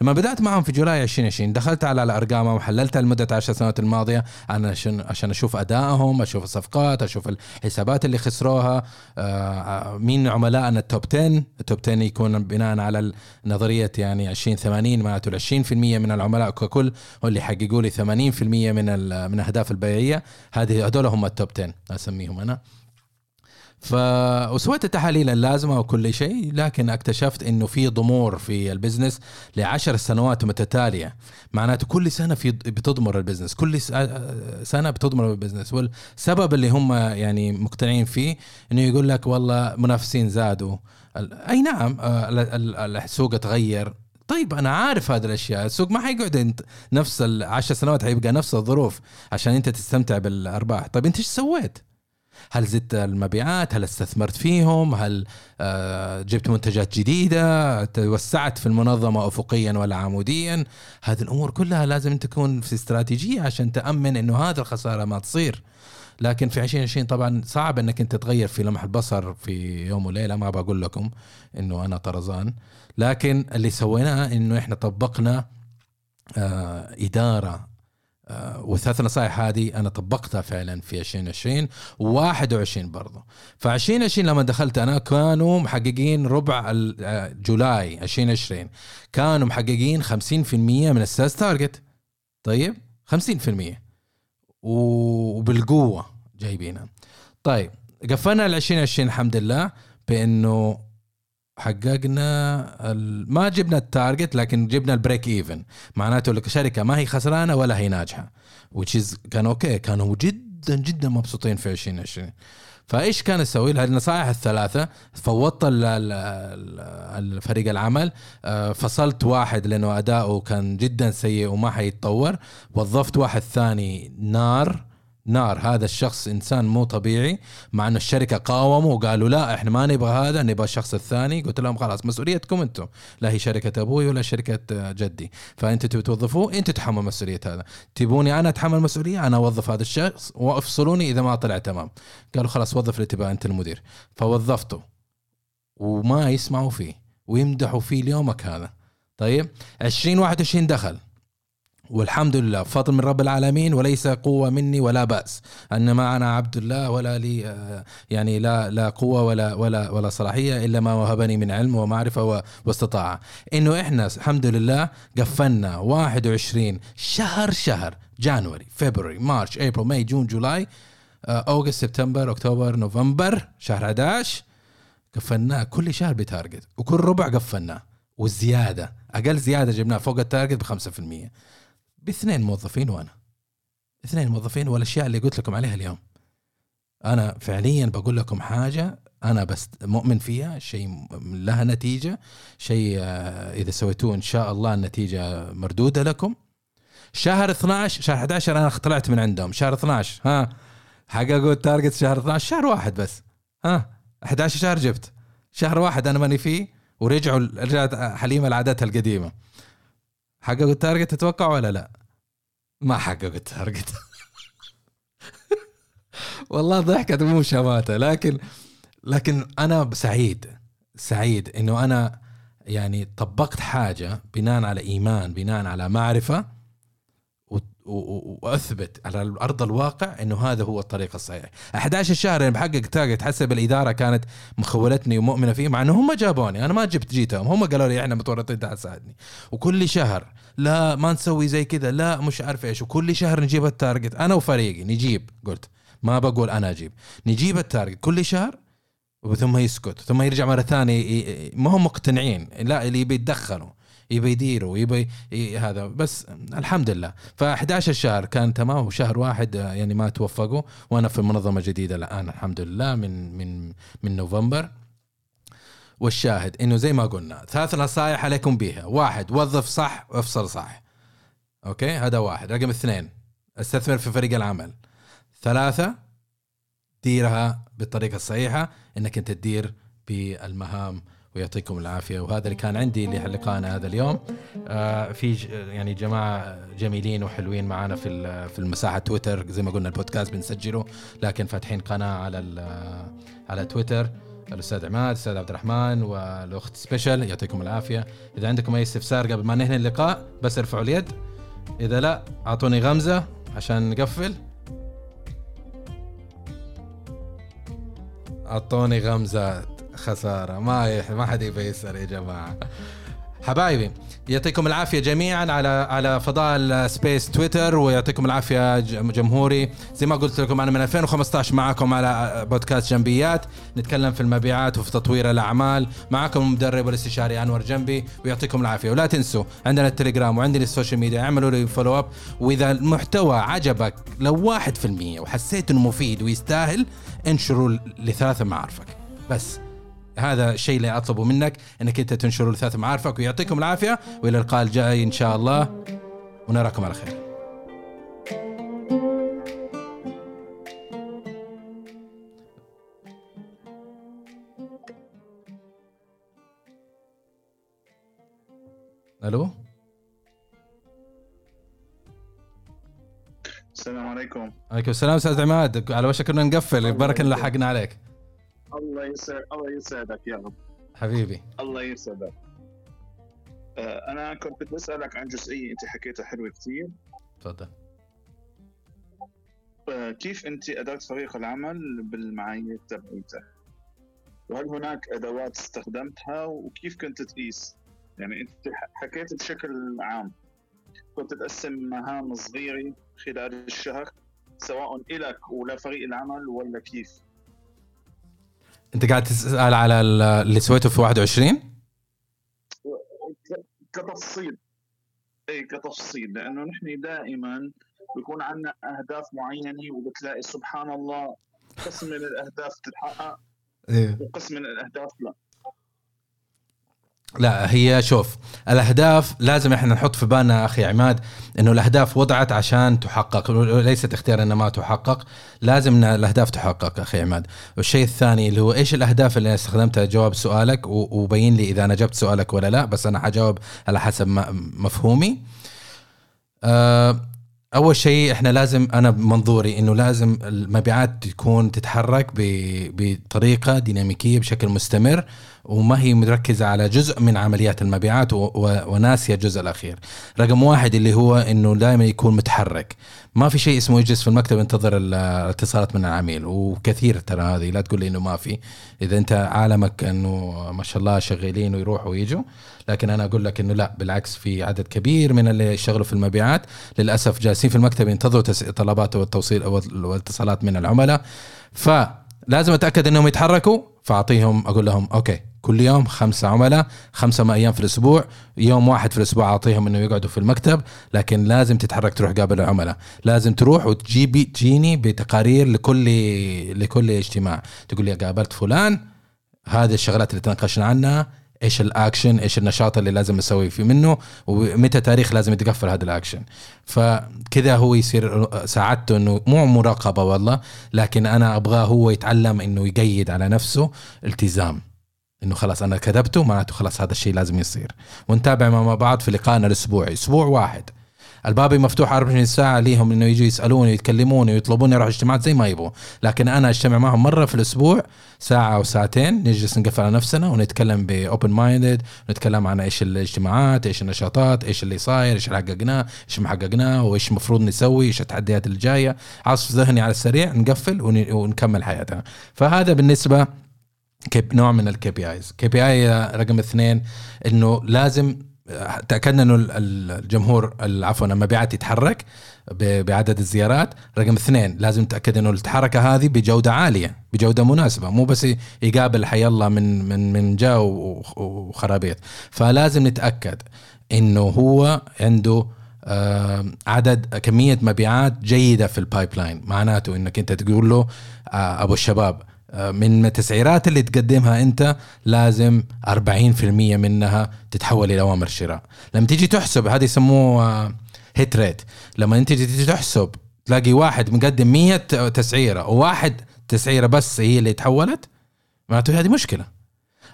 لما بدأت معهم في July 2020 دخلت على الأرقام وحللتها لمده 10 سنوات الماضية. عشان عشان أشوف أدائهم أشوف الصفقات أشوف الحسابات اللي خسروها. آه، مين عملائنا ال top 10 ال top 10 يكون بناء على نظرية يعني 20 80 معناته 20% من العملاء ككل هو اللي يحققوا لي 80% من من الاهداف البيعية. هذه هذول هم ال top 10 أسميهم أنا. ف وسويت التحاليل اللازمة وكل شيء لكن اكتشفت إنه في ضمور في ال business لعشر سنوات متتالية. معناته كل سنة في بتضمر ال business. كل سنة بتضمر ال business. والسبب اللي هم يعني مقتنعين فيه إنه يقول لك والله منافسين زادوا. أي نعم آه، السوق تغير. طيب أنا عارف هذه الأشياء. السوق ما حيقعد نفس العشر سنوات حيبقى نفس الظروف عشان أنت تستمتع بالأرباح. طيب أنت إيش سويت؟ هل زدت المبيعات؟ هل استثمرت فيهم؟ هل آه، جبت منتجات جديدة؟ توسعت في المنظمة أفقيا ولا عموديا؟ هذه الأمور كلها لازم تكون في استراتيجية عشان تأمن أنه هذه الخسارة ما تصير. لكن في 2020 طبعا صعب إنك أنت تغير في لمح البصر في يوم وليلة ما بقول لكم إنه أنا طرزان. لكن اللي سويناه إنه إحنا طبقنا آه إدارة والثلاث نصائح هذه أنا طبقتها فعلا في 2020 و21 برضه ف 2020 لما دخلت أنا كانوا محققين ربع آه، July 2020 كانوا محققين 50% من ال sales target. طيب؟ 50% وبالقوة جايبينها. طيب قفلنا ال 2020 الحمد لله بإنه حققنا ما جبنا ال target لكن جبنا ال break even معناته الشركة ما هي خسرانة ولا هي ناجحة. Is كان أوكي كانوا جدا جدا مبسوطين في 2020 فإيش كان أسوي النصائح الثلاثة. فوضت الفريق العمل. آه، فصلت واحد لأنه أداؤه كان جدا سيء وما حيتطور. وظفت واحد ثاني نار. نار هذا الشخص إنسان مو طبيعي مع إنه الشركة قاوموا وقالوا لا إحنا ما نبغى هذا نبغى الشخص الثاني. قلت لهم خلاص مسؤوليتكم أنتم. لا هي شركة أبوي ولا شركة جدي. فأنتوا تبي توظفوه؟ أنتوا تحملوا مسؤولية هذا. تبوني أنا أتحمل مسؤولية؟ أنا أوظف هذا الشخص وأفصلوني إذا ما طلع تمام. قالوا خلاص وظف اللي تبغى أنت المدير. فوظفته. وما يسمعوا فيه. ويمدحوا فيه ليومك هذا. طيب؟ 2021 دخل. والحمد لله. فضل من رب العالمين وليس قوة مني ولا بأس. أنما أنا عبد الله ولا لي آه، يعني لا لا قوة ولا ولا ولا صلاحية إلا ما وهبني من علم ومعرفة واستطاعة. إنه إحنا الحمد لله قفلنا 21 شهر شهر January February March April May June July August September October November شهر 11 قفلناه كل شهر ب target وكل ربع قفلناه والزيادة أقل زيادة جبناه فوق ال target ب 5% باثنين موظفين وأنا. اثنين موظفين والأشياء اللي قلت لكم عليها اليوم. أنا فعليا بقول لكم حاجة أنا بس مؤمن فيها شيء لها نتيجة شيء آه، إذا سويتوه إن شاء الله النتيجة مردودة لكم. شهر 12 شهر 11 أنا طلعت من عندهم. شهر 12 ها؟ حققوا ال target شهر 12 شهر واحد بس ها؟ 11 شهر جبت. شهر واحد أنا ماني فيه ورجعوا رجعت حليمه لعاداتها القديمة. حققوا ال target تتوقع ولا لا؟ ما حققوا ال target والله ضحكت مو شماته لكن لكن أنا سعيد سعيد إنه أنا يعني طبقت حاجة بناء على إيمان بناء على معرفة وأثبت على أرض الواقع إنه هذا هو الطريق الصحيح. 11 شهر أنا بحقق target حسب الإدارة كانت مخولتني ومؤمنة فيه مع إنه هم جابوني أنا ما جبت جيتهم هم قالوا لي إحنا متورطين تعال ساعدني. وكل شهر لا ما نسوي زي كذا لا مش عارف إيش وكل شهر نجيب ال target أنا وفريقي نجيب قلت. ما بقول أنا أجيب نجيب التارجت كل شهر ثم يسكت ثم يرجع مرة ثانية ما هم مقتنعين لا اللي بيتدخلوا. يبي يديروا يبي هذا. بس الحمد لله. ف 11 شهر كان تمام وشهر واحد يعني ما توفقوا وأنا في منظمة جديدة الآن الحمد لله من من من نوفمبر. والشاهد إنه زي ما قلنا ثلاث نصائح عليكم بها واحد وظف صح وافصل صح. أوكي؟ هذا واحد. رقم اثنين استثمر في فريق العمل. ثلاثة ديرها بالطريقة الصحيحة إنك أنت تدير بالمهام ويعطيكم العافية. وهذا اللي كان عندي لقائنا هذا اليوم. آه في يعني جماعة جميلين وحلوين معنا في في المساحة تويتر. زي ما قلنا البودكاست بنسجله لكن فاتحين قناة على على تويتر. الأستاذ عماد الأستاذ عبد الرحمن والأخت special يعطيكم العافية. إذا عندكم أي استفسار قبل ما ننهي اللقاء بس ارفعوا اليد. إذا لا أعطوني غمزة عشان نقفل. أعطوني غمزة. خسارة. ما ما حد يبي يسأل يا جماعة. حبايبي يعطيكم العافية جميعا على على فضاء السبيس تويتر ويعطيكم العافية جمهوري. زي ما قلت لكم أنا من 2015 معكم على بودكاست جنبيات. نتكلم في المبيعات وفي تطوير الأعمال. معكم المدرب والاستشاري أنور جنبي ويعطيكم العافية. ولا تنسوا عندنا التليجرام وعندنا ال social media اعملوا لي follow up وإذا المحتوى عجبك لو 1% وحسيت إنه مفيد ويستاهل انشروا لثلاثة معارفك. بس. هذا الشيء اللي اطلبه منك إنك أنت تنشره لثلاث معارفك ويعطيكم العافية وإلى اللقاء الجاي إن شاء الله ونراكم على خير. ألو؟ السلام عليكم. عليكم السلام أستاذ عماد على وشك كنا نقفل بركة لحقنا عليك. الله يسعد الله يسعدك يا رب. حبيبي. الله يسعدك. آه، أنا كنت بسالك عن جزئية أنت حكيتها حلوة كثير. تفضل. آه، كيف أنت ادرت فريق العمل بالمعايير تبعيتك؟ وهل هناك أدوات استخدمتها؟ وكيف كنت تقيس؟ يعني أنت حكيت بشكل عام. كنت تقسم مهام صغيره خلال الشهر سواء إلك ولا فريق العمل ولا كيف؟ انت قاعد تسأل على اللي سويته في 21 كتفصيل. اي كتفصيل. لأنه نحن دائما بيكون عندنا أهداف معينة وبتلاقي سبحان الله قسم من الأهداف تتحقق إيه. وقسم من الأهداف لا. لا هي شوف الأهداف لازم إحنا نحط في بالنا أخي عماد إنه الأهداف وضعت عشان تحقق ليست اختيار انها ما تحقق لازم الأهداف تحقق أخي عماد. والشيء الثاني اللي هو إيش الأهداف اللي استخدمتها؟ جواب سؤالك وبين لي إذا أنا جبت سؤالك ولا لا بس أنا حجاوب على حسب مفهومي. أه أول شيء إحنا لازم أنا بمنظوري إنه لازم المبيعات تكون تتحرك بطريقة ديناميكية بشكل مستمر. وما هي مركزة على جزء من عمليات المبيعات وناسية الجزء الأخير. رقم واحد اللي هو أنه دائما يكون متحرك. ما في شيء اسمه يجلس في المكتب ينتظر الاتصالات من العميل وكثير ترى هذه. لا تقول لي إنه ما في. إذا أنت عالمك إنه ما شاء الله شغالين ويروحوا ويجوا لكن أنا أقول لك إنه لا بالعكس في عدد كبير من اللي يشتغلوا في المبيعات للأسف جالسين في المكتب ينتظروا طلبات والتوصيل والاتصالات من العملاء. فلازم أتأكد إنهم يتحركوا؟ فأعطيهم أقول لهم أوكي كل يوم خمسة عملاء خمسة أيام في الأسبوع يوم واحد في الأسبوع أعطيهم إنه يقعدوا في المكتب لكن لازم تتحرك تروح قابل العملاء. لازم تروح وتجيبي تجيني بتقارير لكل لكل اجتماع. تقول لي قابلت فلان هذه الشغلات اللي تناقشنا عنها إيش الاكشن إيش النشاط اللي لازم أسوي فيه منه ومتى تاريخ لازم يتقفل هذا الاكشن. فكذا هو يصير ساعدته إنه مو مراقبة والله لكن أنا أبغاه هو يتعلم إنه يقيد على نفسه التزام. إنه خلاص أنا كتبته معناته خلاص هذا الشيء لازم يصير. ونتابع مع بعض في لقائنا الأسبوعي أسبوع واحد. الباب مفتوح 24 ساعة ليهم إنه يجوا يسألوني ويتكلموني ويطلبوني أروح اجتماعات زي ما يبغوا، لكن أنا أجتمع معهم مرة في الأسبوع ساعة أو ساعتين نجلس نقفل على نفسنا ونتكلم ب open minded، نتكلم عن إيش الاجتماعات، إيش النشاطات، إيش اللي صاير، إيش اللي حققناه، إيش ما حققناه، وإيش المفروض نسوي، إيش التحديات اللي جاية، عصف ذهني على السريع نقفل ونكمل حياتنا، فهذا بالنسبة نوع من ال KPIs KPI رقم اثنين إنه لازم تاكدنا انه الجمهور عفوا المبيعات يتحرك بعدد الزيارات رقم اثنين لازم نتاكد إنه الحركة هذه بجودة عالية بجودة مناسبة مو بس يقابل حي الله من من من جا وخرابيط. فلازم نتأكد إنه هو عنده عدد كمية مبيعات جيدة في ال pipeline معناته إنك أنت تقول له آه، أبو الشباب من التسعيرات اللي تقدمها أنت لازم 40% منها تتحول إلى أوامر شراء. لما تيجي تحسب هذا يسموه هيت ريت لما أنت تيجي تحسب تلاقي واحد مقدم 100 تسعيرة وواحد تسعيرة بس هي اللي تحولت معناته هذه مشكلة.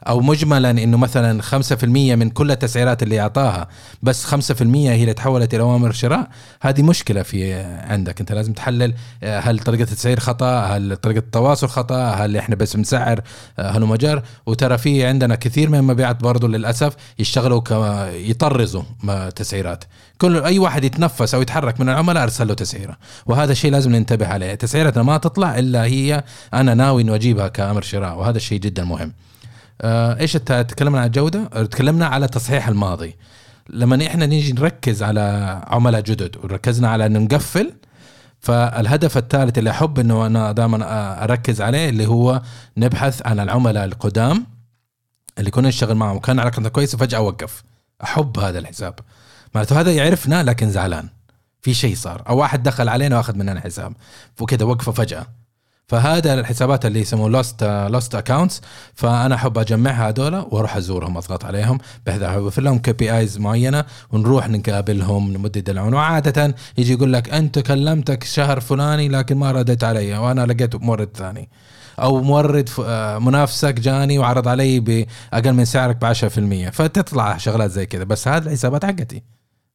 أو مجملا إنه مثلا 5% من كل التسعيرات اللي أعطاها بس 5% هي اللي تحولت إلى أوامر شراء هذه مشكلة في عندك. أنت لازم تحلل هل طريقة التسعير خطأ؟ هل طريقة التواصل خطأ؟ هل إحنا بس بنسعر هل مجر وترى في عندنا كثير من المبيعات برضه للأسف يشتغلوا يطرزوا تسعيرات. كل أي واحد يتنفس أو يتحرك من العملاء أرسل له تسعيرة. وهذا الشيء لازم ننتبه عليه. تسعيرتنا ما تطلع إلا هي أنا ناوي إنه أجيبها كأمر شراء وهذا الشيء جدا مهم. آه إيش الت- تكلمنا عن الجودة؟ تكلمنا على تصحيح الماضي. لما إحنا نيجي نركز على عملاء جدد وركزنا على إنه نقفل فالهدف الثالث اللي أحب إنه أنا دائما أركز عليه اللي هو نبحث عن العملاء القدام اللي كنا نشتغل معهم. وكان علاقتنا كويسه فجاه وقف. أحب هذا الحساب. معناته هذا يعرفنا لكن زعلان. في شيء صار. أو واحد دخل علينا وأخذ مننا الحساب. وكذا وقفه فجأة. فهذا الحسابات اللي يسموه lost lost accounts فأنا أحب أجمعها هذول وأروح أزورهم أضغط عليهم بحيث اوفر لهم KPIs معينة ونروح نقابلهم نمدد العون وعاده يجي يقول لك أنت كلمتك شهر فلاني لكن ما رديت علي وأنا لقيت مورد ثاني. أو مورد آه، منافسك جاني وعرض علي بأقل من سعرك ب 10% فتطلع شغلات زي كذا. بس هذه الحسابات حقتي.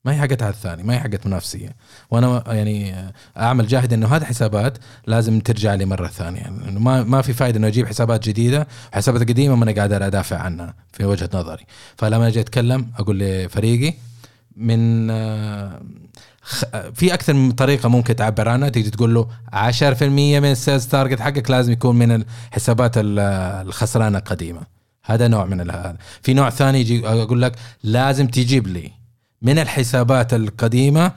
ما هي حقت هذا الثاني ما هي حقت منافسية. وأنا يعني أعمل جاهد إنه هذه حسابات لازم ترجع لي مرة ثانية. يعني ما ما في فائده إنه أجيب حسابات جديدة حسابات قديمة ما أنا قادر أدافع عنها في وجهة نظري. فلما أجي أتكلم أقول لفريقي من آه، في أكثر من طريقة ممكن تعبر عنها تيجي تقول له 10% من ال sales target حقك لازم يكون من الحسابات ال- الخسرانة القديمة. هذا نوع من هذا. في نوع ثاني يجي أقول لك لازم تجيب لي. من الحسابات القديمة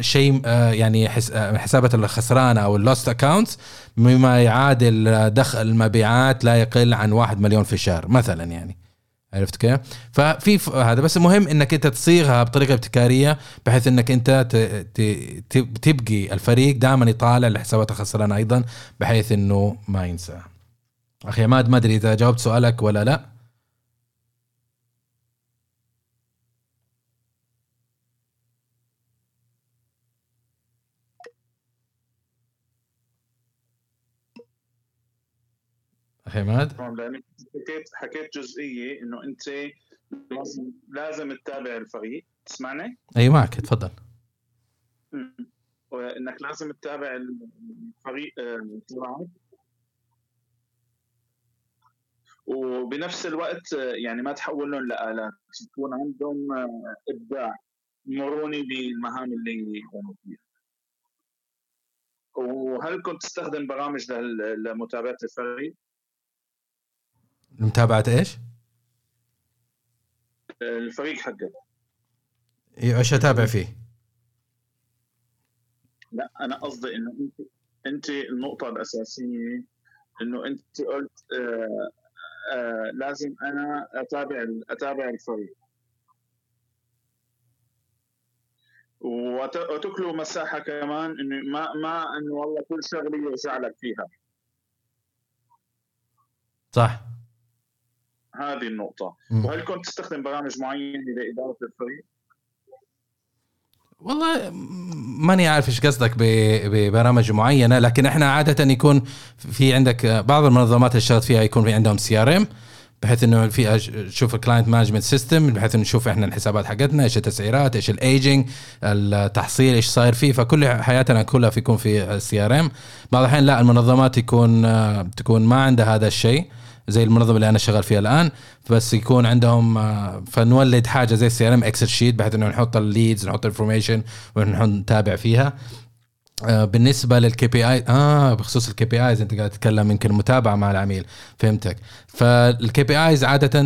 شيء آه، يعني آه، حسابات الخسرانه أو ال lost accounts مما يعادل دخل المبيعات لا يقل عن واحد مليون في الشهر مثلا يعني عرفت كيف؟ ففي هذا بس المهم إنك أنت تصيغها بطريقة ابتكارية بحيث إنك أنت تبقي الفريق دائما يطالع الحسابات الخسرانه أيضا بحيث إنه ما ينسى. أخي عماد ما أدري إذا جاوبت سؤالك ولا لا. عماد تمام لانك حكيت حكيت جزئية إنه أنت لازم لازم تتابع الفريق تسمعني؟ اي معك تفضل. مم. وإنك لازم تتابع الفريق آه، تبعك وبنفس الوقت آه، يعني ما تحول لهم لآلات يكون عندهم آه، إبداع مروني بالمهام اللي يقوموا فيها وهل كنت تستخدم برامج لمتابعة الفريق؟ متابعه إيش؟ الفريق حقك إيه، إيش أتابع فيه؟ لا أنا قصدي إنه أنت أنت النقطة الأساسية إنه أنت قلت آه آه لازم أنا أتابع أتابع الفريق وت- وتكلوا مساحة كمان إنه ما ما إنه والله كل شغلة يرجع لك فيها صح هذه النقطة مم. وهل كنت تستخدم برامج معينة لإدارة الفريق؟ والله ماني عارف إيش قصدك ببرامج معينة لكن إحنا عادة يكون في عندك بعض المنظمات اللي اشتغلت فيها يكون في عندهم CRM بحيث إنه في نشوف ال client management system بحيث إنه نشوف إحنا الحسابات حقتنا إيش التسعيرات إيش الايجنج التحصيل إيش صاير فيه فكل حياتنا كلها في يكون في ال CRM بعض الأحيان لا المنظمات يكون آه، تكون ما عندها هذا الشيء زي المنظمة اللي أنا شغال فيها الآن. بس يكون عندهم آه، فنولد حاجة زي ال CRM Excel sheet بحيث إنه نحط ال leads نحط information ونتابع فيها. آه، بالنسبة لل KPI آه بخصوص ال KPIs أنت قاعد تتكلم يمكن متابعة مع العميل فهمتك. فال KPIs عادة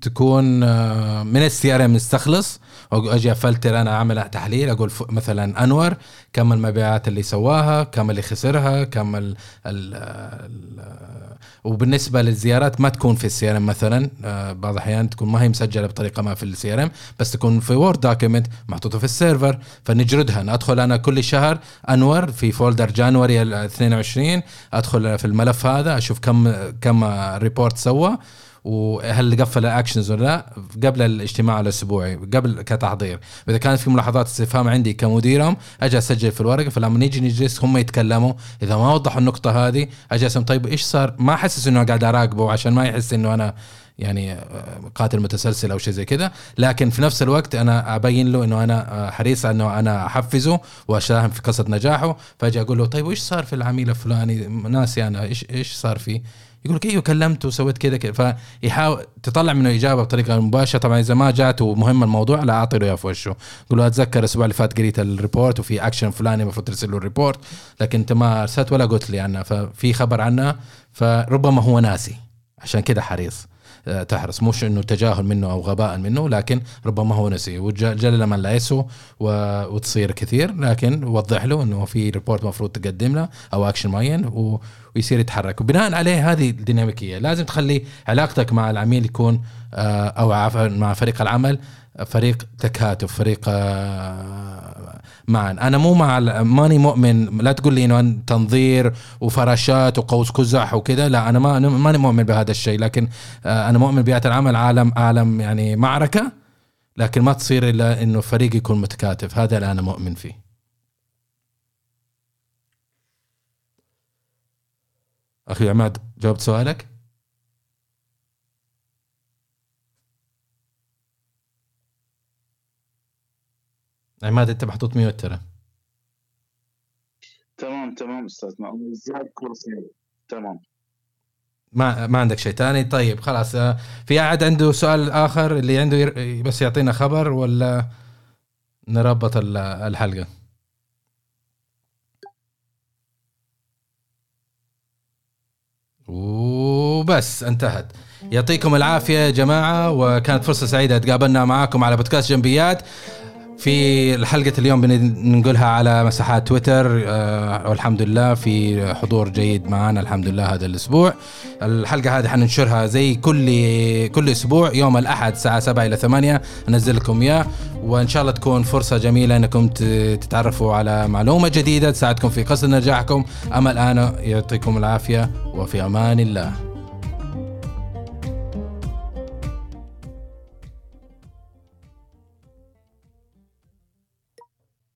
تكون آه، من ال CRM نستخلص أجي أفلتر أنا اعمل تحليل أقول مثلا أنور كم المبيعات اللي سواها كم اللي خسرها كم ال ال ال وبالنسبة للزيارات ما تكون في ال CRM مثلا آه، بعض الأحيان تكون ما هي مسجلة بطريقة ما في ال CRM بس تكون في Word document محطوطة في ال server فنجردها أنا أدخل أنا كل شهر أنور في folder January ال 22 أدخل في الملف هذا أشوف كم كم report سوى وهل قفل ال actions ولا لا. قبل الاجتماع الأسبوعي قبل كتحضير. وإذا كانت في ملاحظات استفهام عندي كمديرهم أجي أسجل في الورقة. فلما نيجي نجلس هم يتكلموا. إذا ما وضحوا النقطة هذه أجي طيب إيش صار؟ ما أحسس إنه قاعد أراقبه عشان ما يحس إنه أنا يعني آه، قاتل متسلسل أو شيء زي كذا لكن في نفس الوقت أنا أبين له إنه أنا آه، حريص إنه أنا أحفزه وأساهم في قصه نجاحه. فأجي أقول له طيب وإيش صار في العميل الفلاني؟ ناسي أنا إيش إيش صار فيه؟ يقول لك أيوه كلمته وسويت كذا كذا. فيحاول تطلع منه إجابة بطريقة مباشرة. طبعا إذا ما جاته مهم الموضوع لا أعطي له إياه في وشه. قول له أتذكر الأسبوع اللي فات قريت ال report وفي اكشن فلاني المفروض ترسل له ال report لكن أنت ما ارسلت ولا قلت لي عنها ففي خبر عنها فربما هو ناسي. عشان كذا حريص. تحرص. مش إنه تجاهل منه أو غباء منه لكن ربما هو نسي. وجل من لا يسهو وتصير كثير لكن وضح له إنه في report مفروض تقدم له أو اكشن معين و ويصير يتحرك. وبناء عليه هذه الديناميكية لازم تخلي علاقتك مع العميل يكون آه، أو مع فريق العمل فريق تكاتف فريق آه، معا. أنا مو مع ماني مؤمن. لا تقول لي إنه تنظير وفراشات وقوس قزح وكذا. لا أنا ما ماني مؤمن بهذا الشيء. لكن آه، أنا مؤمن بيئة العمل عالم عالم يعني معركة. لكن ما تصير إلا إنه فريق يكون متكاتف. هذا اللي أنا مؤمن فيه. أخي عماد جاوبت سؤالك؟ عماد أنت محطوط ميوت ترى. تمام تمام أستاذ زاد كرسي تمام. ما ما عندك شيء ثاني؟ طيب خلاص. آه، في أحد عنده سؤال آخر اللي عنده بس يعطينا خبر ولا نربط الحلقة؟ وبس انتهت. يعطيكم العافية يا جماعة وكانت فرصة سعيدة تقابلنا معاكم على بودكاست جنبيات. في الحلقة اليوم بنقولها على مساحات تويتر. آه والحمد لله في حضور جيد معنا الحمد لله هذا الأسبوع. الحلقة هذه حننشرها زي كل كل أسبوع يوم الأحد الساعة 7 إلى 8 أنزل لكم إياه وإن شاء الله تكون فرصة جميلة أنكم تتعرفوا على معلومة جديدة تساعدكم في قصد نجاحكم. أما الآن يعطيكم العافية وفي أمان الله.